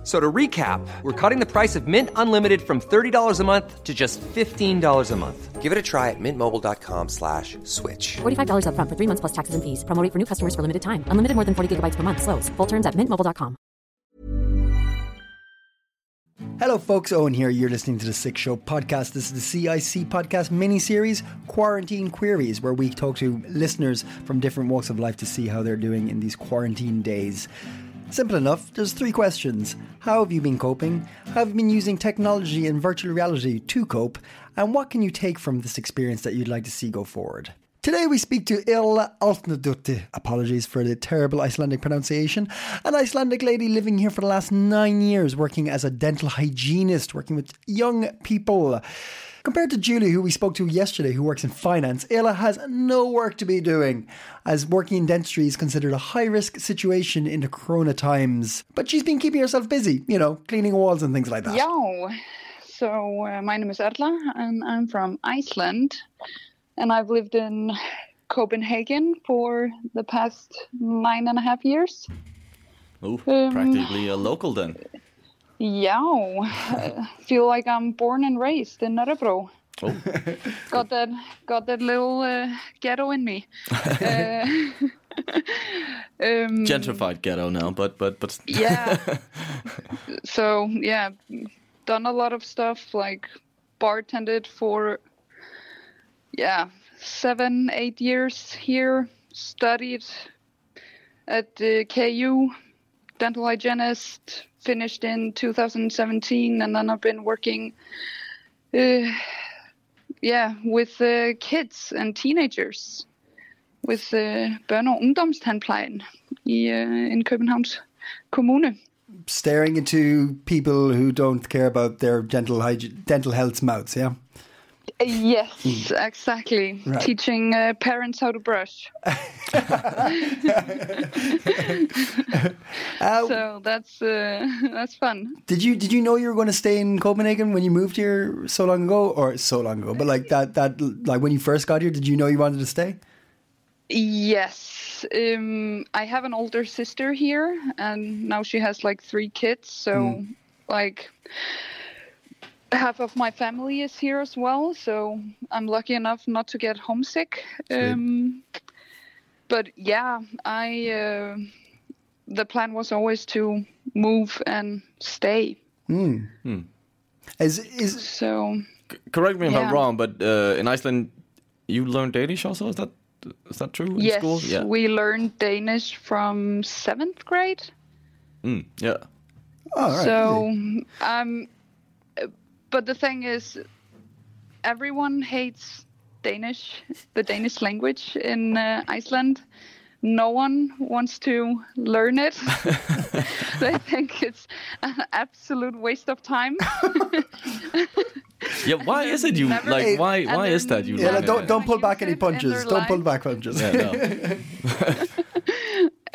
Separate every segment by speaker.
Speaker 1: F- So to recap, we're cutting the price of Mint Unlimited from $30 a month to just $15 a month.
Speaker 2: Give it a try at mintmobile.com slash switch.
Speaker 3: $45 upfront for three months plus taxes and fees. Promo rate for new customers for limited time. Unlimited more than 40 gigabytes per month. Slows. Full terms at mintmobile.com.
Speaker 4: Hello, folks. Owen here. You're listening to the Sick Show podcast. This is the CIC podcast mini series, Quarantine Queries, where we talk to listeners from different walks of life to see how they're doing in these quarantine days. Simple enough. There's three questions. How have you been coping? How have you been using technology and virtual reality to cope? And what can you take from this experience that you'd like to see go forward? Today we speak to Erla Árnadóttir, apologies for the terrible Icelandic pronunciation, an Icelandic lady living here for the last nine years, working as a dental hygienist, working with young people. Compared to Julie, who we spoke to yesterday, who works in finance, Erla has no work to be doing, as working in dentistry is considered a high risk situation in the corona times. But she's been keeping herself busy, you know, cleaning walls and things like that.
Speaker 5: Yeah. So uh, my name is Erla, and I'm from Iceland, and I've lived in Copenhagen for the past nine and a half years.
Speaker 6: Oh,
Speaker 5: Um,
Speaker 6: practically a local then.
Speaker 5: Yeah, I feel like I'm born and raised in Nørrebro.
Speaker 6: Oh,
Speaker 5: Got that, got that little uh, ghetto in me. uh, um,
Speaker 6: gentrified ghetto now, but but but
Speaker 5: yeah so yeah done a lot of stuff like bartended for yeah seven eight years here studied at the ku dental hygienist finished in 2017 and then i've been working uh, yeah with uh, kids and teenagers with uh, børne- og uh, in Københavns Kommune.
Speaker 4: Staring into people who don't care about their dental dental health's mouths, yeah?
Speaker 5: Yes, exactly.
Speaker 4: Hmm. Right.
Speaker 5: Teaching uh, parents how to brush.
Speaker 4: Uh,
Speaker 5: So that's uh, that's fun.
Speaker 4: Did you did you know you were going to stay in Copenhagen when you moved here so long ago, or so long ago? But like that that like when you first got here, did you know you wanted to stay?
Speaker 5: Yes, um, I have an older sister here, and now she has like three kids. So like half of my family is here as well. So I'm lucky enough not to get homesick. Um, but yeah, I uh, the plan was always to move and stay.
Speaker 4: Is is
Speaker 5: So
Speaker 6: correct me if I'm wrong, but uh, in Iceland, you learn Danish also. Is that is that true in
Speaker 5: yes,
Speaker 6: school? Yeah.
Speaker 5: we learned Danish from seventh grade.
Speaker 6: Mm, yeah.
Speaker 4: oh, all right.
Speaker 5: So, um, but the thing is, everyone hates Danish, the Danish language in uh, Iceland. No one wants to learn it. they think it's an absolute waste of time.
Speaker 6: Yeah. Why is it you
Speaker 5: Never-
Speaker 6: like? Why why is that you?
Speaker 4: yeah,
Speaker 6: learn
Speaker 4: don't don't pull back any punches. Don't pull
Speaker 5: life.
Speaker 4: back punches.
Speaker 6: Yeah, no.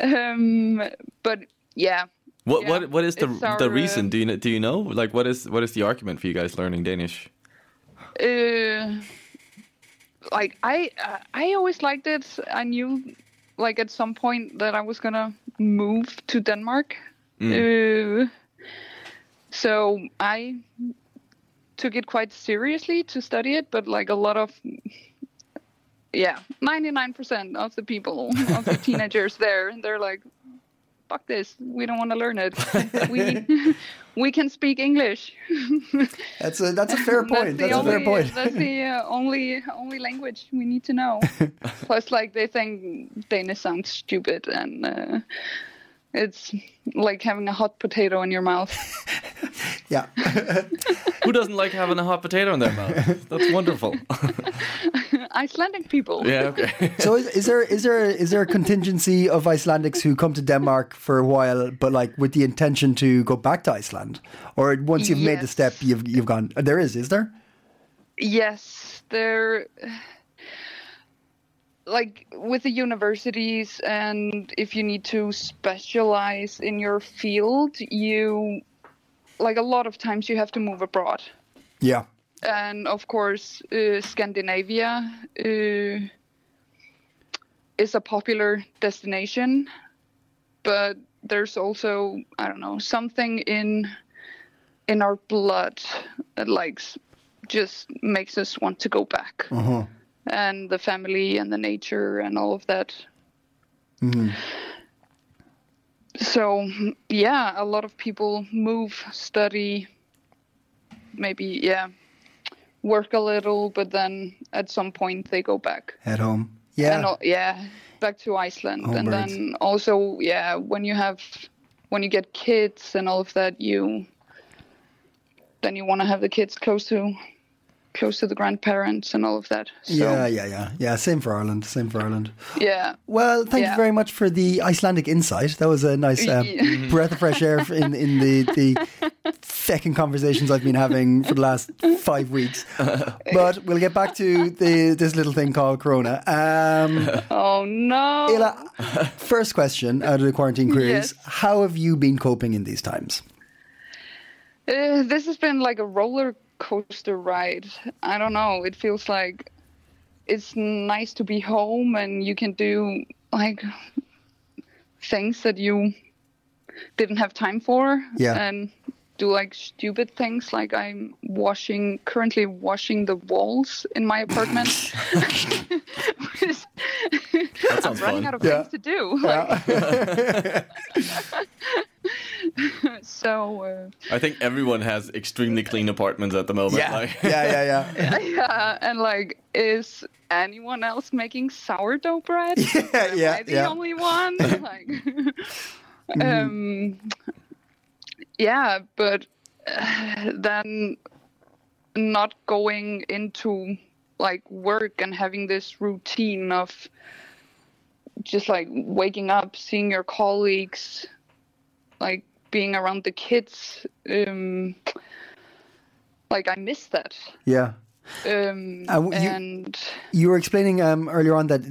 Speaker 5: um, but yeah,
Speaker 6: What
Speaker 5: Yeah,
Speaker 6: what what is the
Speaker 5: our,
Speaker 6: the reason?
Speaker 5: uh,
Speaker 6: Do you kn- do you know? Like what is what is the argument for you guys learning Danish?
Speaker 5: uh, like I uh, I always liked it. I knew like at some point that I was gonna move to Denmark. Uh, so I took it quite seriously to study it, but like a lot of yeah, ninety nine percent of the people of the teenagers there, they're like, "Fuck this, we don't want to learn it. we we can speak English."
Speaker 4: That's a that's a fair point.
Speaker 5: the
Speaker 4: That's, a
Speaker 5: only,
Speaker 4: fair point.
Speaker 5: That's the uh, only only language we need to know. Plus, like they think Danish sounds stupid, and uh, it's like having a hot potato in your mouth.
Speaker 4: yeah.
Speaker 6: Who doesn't like having a hot potato in their mouth? That's wonderful.
Speaker 5: Icelandic people.
Speaker 6: yeah. Okay.
Speaker 4: so is, is there is there is there a contingency of Icelandics who come to Denmark for a while, but like with the intention to go back to Iceland, or once you've made the step, you've you've gone. There is, is there?
Speaker 5: Yes, there. like with the universities and if you need to specialize in your field, you like a lot of times you have to move abroad.
Speaker 4: Yeah.
Speaker 5: And of course uh, Scandinavia uh, is a popular destination, but there's also I don't know something in in our blood that like s- just makes us want to go back, and the family and the nature and all of that. So yeah, a lot of people move, study, maybe yeah work a little but then at some point they go back
Speaker 4: At home. Yeah.
Speaker 5: and yeah back to iceland and then also yeah when you have when you get kids and all of that you then you want to have the kids close to close to the grandparents and all of that so
Speaker 4: yeah, yeah, yeah, yeah. Same for Ireland. Same for Ireland.
Speaker 5: yeah
Speaker 4: Well, thank you very much for the Icelandic insight. That was a nice uh, breath of fresh air in in the the fecking conversations I've been having for the last five weeks. But we'll get back to the this little thing called Corona. Um,
Speaker 5: oh no
Speaker 4: Erla, first question out of the quarantine queries:
Speaker 5: Yes.
Speaker 4: How have you been coping in these times?
Speaker 5: Uh, this has been like a roller coaster ride. I don't know. It feels like it's nice to be home and you can do like things that you didn't have time for.
Speaker 4: Yeah.
Speaker 5: And do like stupid things like I'm washing currently washing the walls in my apartment.
Speaker 6: That sounds
Speaker 5: running
Speaker 6: fun.
Speaker 5: out of
Speaker 4: Yeah.
Speaker 5: things to do. Like, so uh,
Speaker 6: I think everyone has extremely clean apartments at the moment.
Speaker 4: Yeah,
Speaker 6: Like,
Speaker 4: yeah, yeah, yeah.
Speaker 5: yeah, and like, is anyone else making sourdough bread?
Speaker 4: Yeah,
Speaker 5: Am
Speaker 4: yeah,
Speaker 5: I the
Speaker 4: yeah.
Speaker 5: only one? like, um, yeah, but uh, then not going into like work and having this routine of just like waking up, seeing your colleagues, like being around the kids. Um, like I miss that.
Speaker 4: yeah.
Speaker 5: Um,
Speaker 4: Uh, you-
Speaker 5: and
Speaker 4: You were explaining um, earlier on that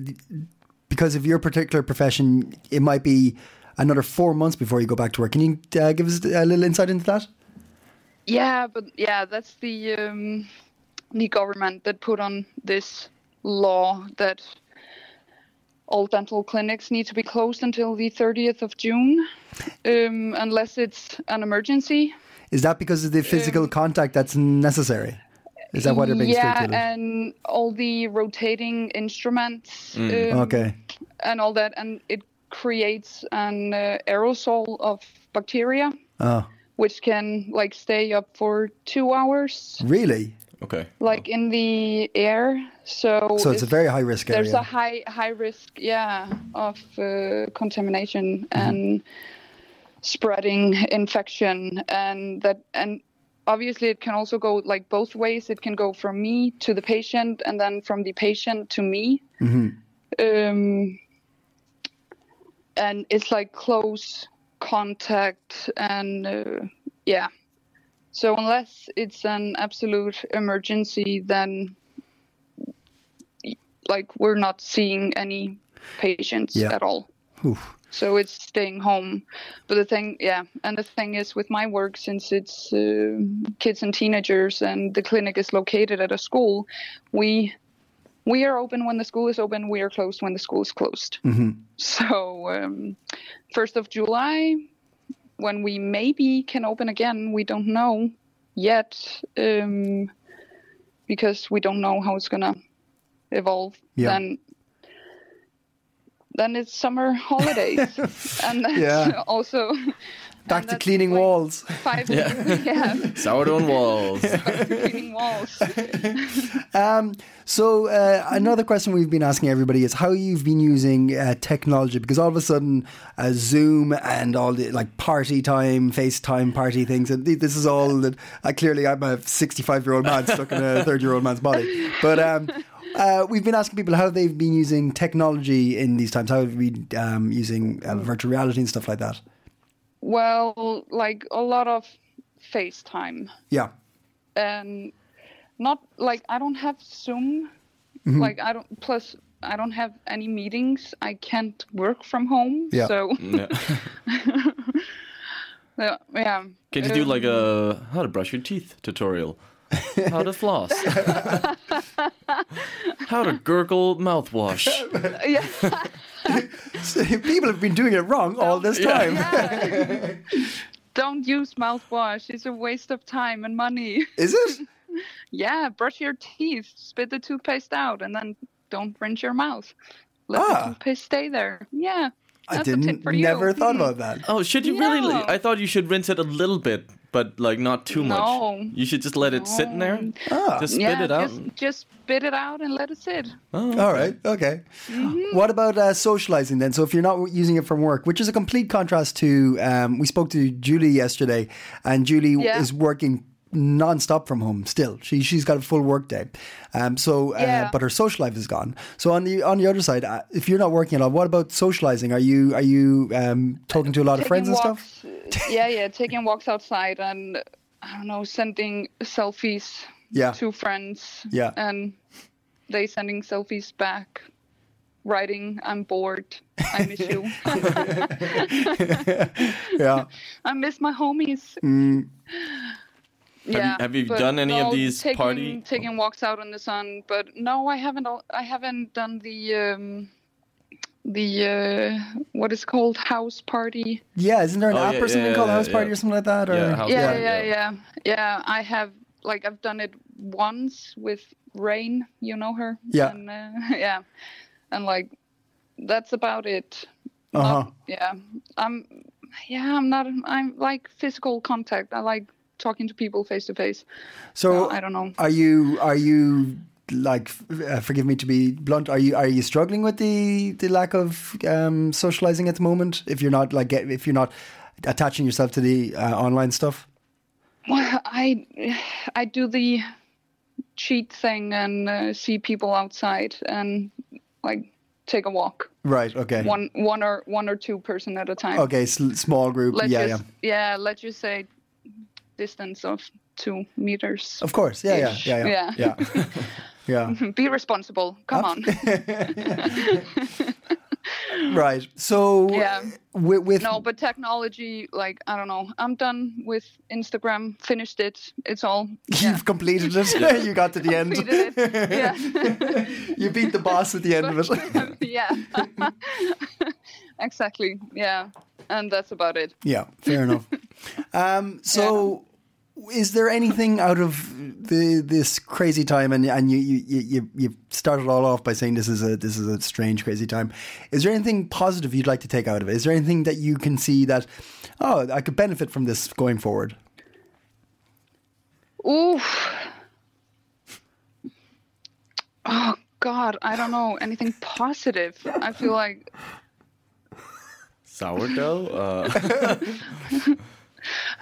Speaker 4: because of your particular profession, it might be another four months before you go back to work. Can you uh, give us a little insight into that?
Speaker 5: yeah, but yeah, that's the um, the government that put on this law that all dental clinics need to be closed until the 30th of June, um, unless it's an emergency.
Speaker 4: Is that because of the physical contact that's necessary? Is that why they're being
Speaker 5: yeah,
Speaker 4: strict? with it?
Speaker 5: and all the rotating instruments. Um,
Speaker 4: okay.
Speaker 5: and all that, and it creates an uh, aerosol of bacteria,
Speaker 4: Oh,
Speaker 5: which can like stay up for two hours,
Speaker 4: really?
Speaker 6: Okay.
Speaker 5: like in the air. So
Speaker 4: So it's a very high risk
Speaker 5: there's
Speaker 4: area.
Speaker 5: a high high risk, yeah, of uh, contamination
Speaker 4: Mm-hmm.
Speaker 5: and spreading infection, and that and. Obviously, it can also go like both ways. It can go from me to the patient, and then from the patient to me.
Speaker 4: Mm-hmm.
Speaker 5: Um, and it's like close contact and uh, yeah so unless it's an absolute emergency then like we're not seeing any patients
Speaker 4: Yeah.
Speaker 5: at all
Speaker 4: Oof.
Speaker 5: so it's staying home but the thing yeah and the thing is with my work since it's uh, kids and teenagers and the clinic is located at a school we we are open when the school is open. We are closed when the school is closed. So um, first of july when we maybe can open again we don't know yet um, because we don't know how it's gonna evolve.
Speaker 4: Yeah.
Speaker 5: then then it's summer holidays. And that's
Speaker 4: Yeah.
Speaker 5: also
Speaker 4: Back to cleaning
Speaker 5: like
Speaker 4: walls.
Speaker 5: five yeah,
Speaker 6: Sourdough on walls.
Speaker 5: cleaning walls
Speaker 4: So uh, another question we've been asking everybody is how you've been using uh, technology because all of a sudden uh, Zoom and all the like party time, FaceTime party things, and this is all that. Uh, clearly, I'm a 65 year old man stuck in a 30 year old man's body, but. Um, uh, we've been asking people how they've been using technology in these times. How have you been um, using uh, virtual reality and stuff like that?
Speaker 5: Well like a lot of facetime
Speaker 4: Yeah,
Speaker 5: and not like I don't have Zoom. Like I don't. Plus, I don't have any meetings. I can't work from home.
Speaker 4: Yeah.
Speaker 5: So
Speaker 6: Yeah.
Speaker 5: yeah.
Speaker 6: Can you do
Speaker 5: Um,
Speaker 6: like a how to brush your teeth tutorial? How to floss? how to gurgle mouthwash?
Speaker 5: yeah.
Speaker 4: People have been doing it wrong all this time.
Speaker 5: Don't use mouthwash. It's a waste of time and money.
Speaker 4: Is it?
Speaker 5: yeah, brush your teeth, spit the toothpaste out, and then don't rinse your mouth. Let
Speaker 4: Ah.
Speaker 5: the toothpaste stay there. Yeah.
Speaker 4: I
Speaker 5: that's a tip
Speaker 4: didn't.
Speaker 5: for.
Speaker 4: Never thought about that.
Speaker 6: Oh, should you really? I thought you should rinse it a little bit, but like not too
Speaker 5: No.
Speaker 6: much. You should just let it sit in there.
Speaker 4: Ah.
Speaker 6: Just spit
Speaker 5: yeah,
Speaker 6: it out.
Speaker 5: Just, just spit it out and let it sit.
Speaker 6: Oh,
Speaker 4: All right. Okay.
Speaker 5: Mm-hmm.
Speaker 4: What about uh, socializing then? So if you're not using it from work, which is a complete contrast to, um, we spoke to Julie yesterday, and Julie
Speaker 5: Yeah.
Speaker 4: is working non-stop from home still she she's got a full work day um so uh,
Speaker 5: Yeah.
Speaker 4: but her social life is gone so on the on the other side uh, if you're not working at all what about socializing are you are you um talking to a lot of friends and stuff
Speaker 5: yeah, yeah, taking walks outside and I don't know, sending selfies
Speaker 4: Yeah.
Speaker 5: to friends.
Speaker 4: Yeah.
Speaker 5: And they sending selfies back. Writing, I'm bored. I miss you.
Speaker 4: yeah
Speaker 5: I miss my homies.
Speaker 4: Mm.
Speaker 5: Yeah.
Speaker 6: have you
Speaker 5: but
Speaker 6: done any of these
Speaker 5: taking,
Speaker 6: party-
Speaker 5: taking walks out in the sun? But no, I haven't. I haven't done the um, the uh, what is it called house party.
Speaker 4: yeah isn't there an
Speaker 6: Oh,
Speaker 4: app
Speaker 6: yeah,
Speaker 4: or something
Speaker 6: yeah,
Speaker 4: called
Speaker 6: yeah,
Speaker 4: house party
Speaker 6: yeah.
Speaker 4: or something like that or
Speaker 6: Yeah, house
Speaker 5: yeah,
Speaker 6: party,
Speaker 5: yeah,
Speaker 6: yeah.
Speaker 5: yeah, yeah. I have like I've done it once with Rain. You know her.
Speaker 4: Yeah.
Speaker 5: And, uh, yeah, and like that's about it. Not-
Speaker 4: Uh-huh.
Speaker 5: yeah, I'm. Yeah, I'm not. I'm like physical contact. I like talking to people face to face.
Speaker 4: so
Speaker 5: I don't know.
Speaker 4: Are you are you like uh, forgive me to be blunt? Are you are you struggling with the the lack of um, socializing at the moment? If you're not like get, if you're not attaching yourself to the uh, online stuff.
Speaker 5: Well, I I do the cheat thing and uh, see people outside and like take a walk.
Speaker 4: Right. Okay.
Speaker 5: One one or one or two person at a time.
Speaker 4: Okay. Small group.
Speaker 5: Let's
Speaker 4: yeah.
Speaker 5: just,
Speaker 4: Yeah.
Speaker 5: yeah. Let's just say distance of two meters.
Speaker 4: Of course. Yeah. Yeah.
Speaker 5: Ish.
Speaker 4: Yeah. Yeah.
Speaker 5: Yeah.
Speaker 4: Yeah. yeah.
Speaker 5: Be responsible. Come on.
Speaker 4: Right. So.
Speaker 5: Yeah.
Speaker 4: With, with
Speaker 5: no, but technology, like I don't know. I'm done with Instagram. Finished it. It's all.
Speaker 4: You've completed it. you got to the end.
Speaker 5: Yeah.
Speaker 4: you beat the boss at the end of it.
Speaker 5: yeah. exactly. Yeah. And that's about it.
Speaker 4: Yeah, fair enough. Um, so, is there anything out of the this crazy time, and and you you you you started all off by saying this is a this is a strange crazy time? Is there anything positive you'd like to take out of it? Is there anything that you can see that oh I could benefit from this going forward?
Speaker 5: Ooh. Oh God, I don't know anything positive. I feel like
Speaker 6: Sourdough. Uh,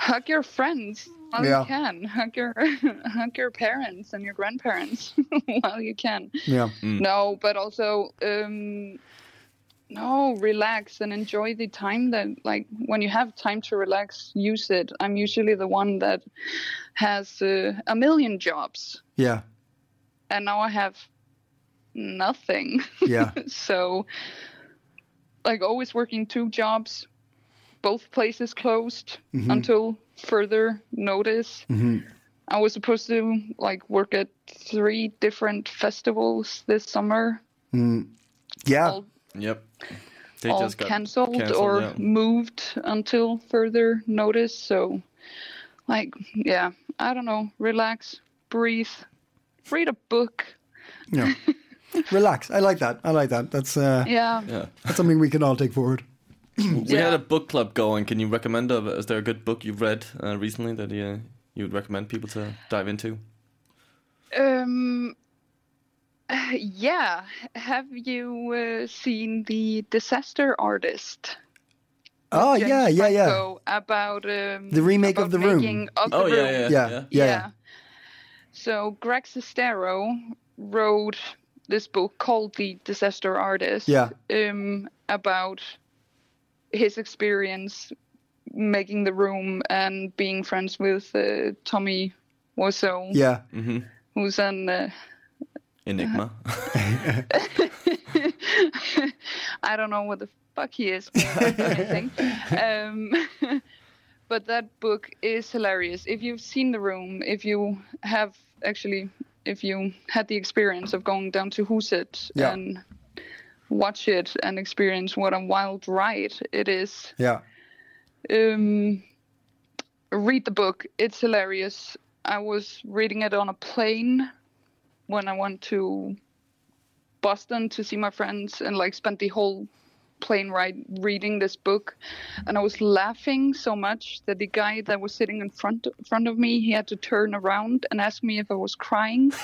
Speaker 5: hug your friends while
Speaker 4: Yeah.
Speaker 5: you can. Hug your hug your parents and your grandparents while you can.
Speaker 4: Yeah,
Speaker 5: No, but also um no, relax and enjoy the time that like when you have time to relax, use it. I'm usually the one that has uh, a million jobs
Speaker 4: yeah,
Speaker 5: and now I have nothing.
Speaker 4: yeah,
Speaker 5: so like always working two jobs both places closed mm-hmm. until further notice mm-hmm. i was supposed to like work at three different festivals this summer mm.
Speaker 4: yeah.
Speaker 5: all,
Speaker 6: yep. They
Speaker 5: all
Speaker 6: just got
Speaker 5: cancelled,
Speaker 6: cancelled,
Speaker 5: or
Speaker 6: yeah.
Speaker 5: moved until further notice so like yeah i don't know relax breathe read a book
Speaker 4: yeah. Relax. I like that. I like that. That's uh,
Speaker 5: yeah
Speaker 6: Yeah.
Speaker 4: that's something we can all take forward.
Speaker 6: We
Speaker 5: Yeah.
Speaker 6: had a book club going. Can you recommend? A, is there a good book you've read uh, recently that you you would recommend people to dive into?
Speaker 5: Um. Yeah. Have you uh, seen the Disaster Artist?
Speaker 4: Oh
Speaker 5: James
Speaker 4: yeah, yeah, yeah.
Speaker 5: Franco About um,
Speaker 4: The remake of The Room.
Speaker 5: Of the
Speaker 6: Oh
Speaker 5: room.
Speaker 6: yeah, yeah,
Speaker 4: Yeah,
Speaker 6: yeah.
Speaker 4: yeah, yeah.
Speaker 5: So Greg Sestero wrote this book called The Disaster Artist.
Speaker 4: Yeah.
Speaker 5: Um, about his experience making the room and being friends with uh, Tommy Wiseau,
Speaker 4: Yeah.
Speaker 5: who's an uh,
Speaker 6: Enigma.
Speaker 5: I don't know what the fuck he is. but anything. um, but that book is hilarious. If you've seen The Room, if you have actually, if you had the experience of going down to Huset
Speaker 4: Yeah.
Speaker 5: and watch it and experience what a wild ride it is,
Speaker 4: Yeah.
Speaker 5: um, read the book. It's hilarious. I was reading it on a plane when I went to Boston to see my friends and like spent the whole plane ride reading this book and I was laughing so much that the guy that was sitting in front front of me he had to turn around and ask me if I was crying.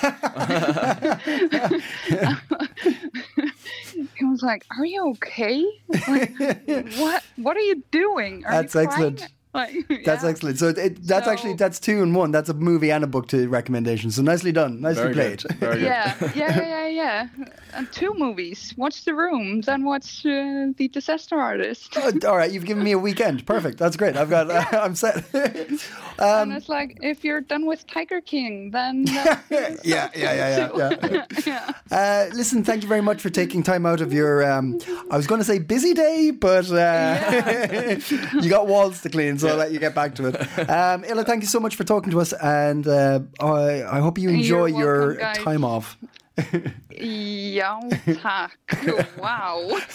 Speaker 5: he was like, "Are you okay? Like, what what are you doing? Are
Speaker 4: That's
Speaker 5: you crying?"
Speaker 4: excellent.
Speaker 5: Like,
Speaker 4: That's
Speaker 5: yeah.
Speaker 4: excellent. So it, that's
Speaker 5: So-
Speaker 4: actually that's two and one. That's a movie and a book to recommendation. So nicely done. Nicely
Speaker 6: Very
Speaker 4: played.
Speaker 6: good. Very good.
Speaker 5: Yeah, yeah, yeah, yeah. And two movies. Watch The Room, then watch uh, The Disaster Artist.
Speaker 4: Oh, all right, you've given me a weekend. Perfect. That's great. I've got. I'm set. Um,
Speaker 5: and it's like, if you're done with Tiger King, then. uh,
Speaker 4: yeah, yeah, yeah, yeah, yeah.
Speaker 5: yeah.
Speaker 4: Uh, listen, thank you very much for taking time out of your. Um, I was going to say busy day, but uh, you got walls to clean, so I'll let you get back to it. Um, Erla, thank you so much for talking to us, and uh, I, I hope you enjoy
Speaker 5: You're
Speaker 4: your
Speaker 5: guys.
Speaker 4: time off.
Speaker 5: Ja, tack. Wow.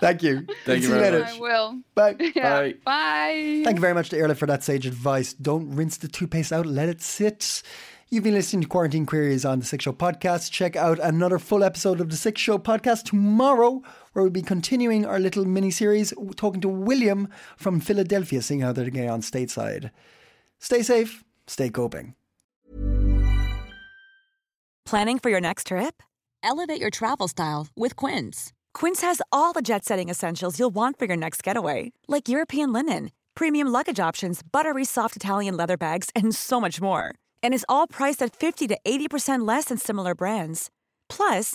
Speaker 4: Thank you.
Speaker 6: Thank you
Speaker 4: you
Speaker 6: very
Speaker 4: later.
Speaker 6: much.
Speaker 5: I will.
Speaker 4: Bye.
Speaker 5: Yeah.
Speaker 6: Bye.
Speaker 5: Bye.
Speaker 4: Thank you very much to Erla for that sage advice. Don't rinse the toothpaste out, let it sit. You've been listening to Quarantine Queries on the Six Show podcast. Check out another full episode of the Six Show podcast tomorrow, where we'll be continuing our little mini series talking to William from Philadelphia, seeing how they're getting on stateside. Stay safe, stay coping.
Speaker 7: Planning for your next trip? Elevate your travel style with Quince. Quince has all the jet setting essentials you'll want for your next getaway, like European linen, premium luggage options, buttery soft Italian leather bags, and so much more. And is all priced at 50 to 80% less than similar brands. Plus,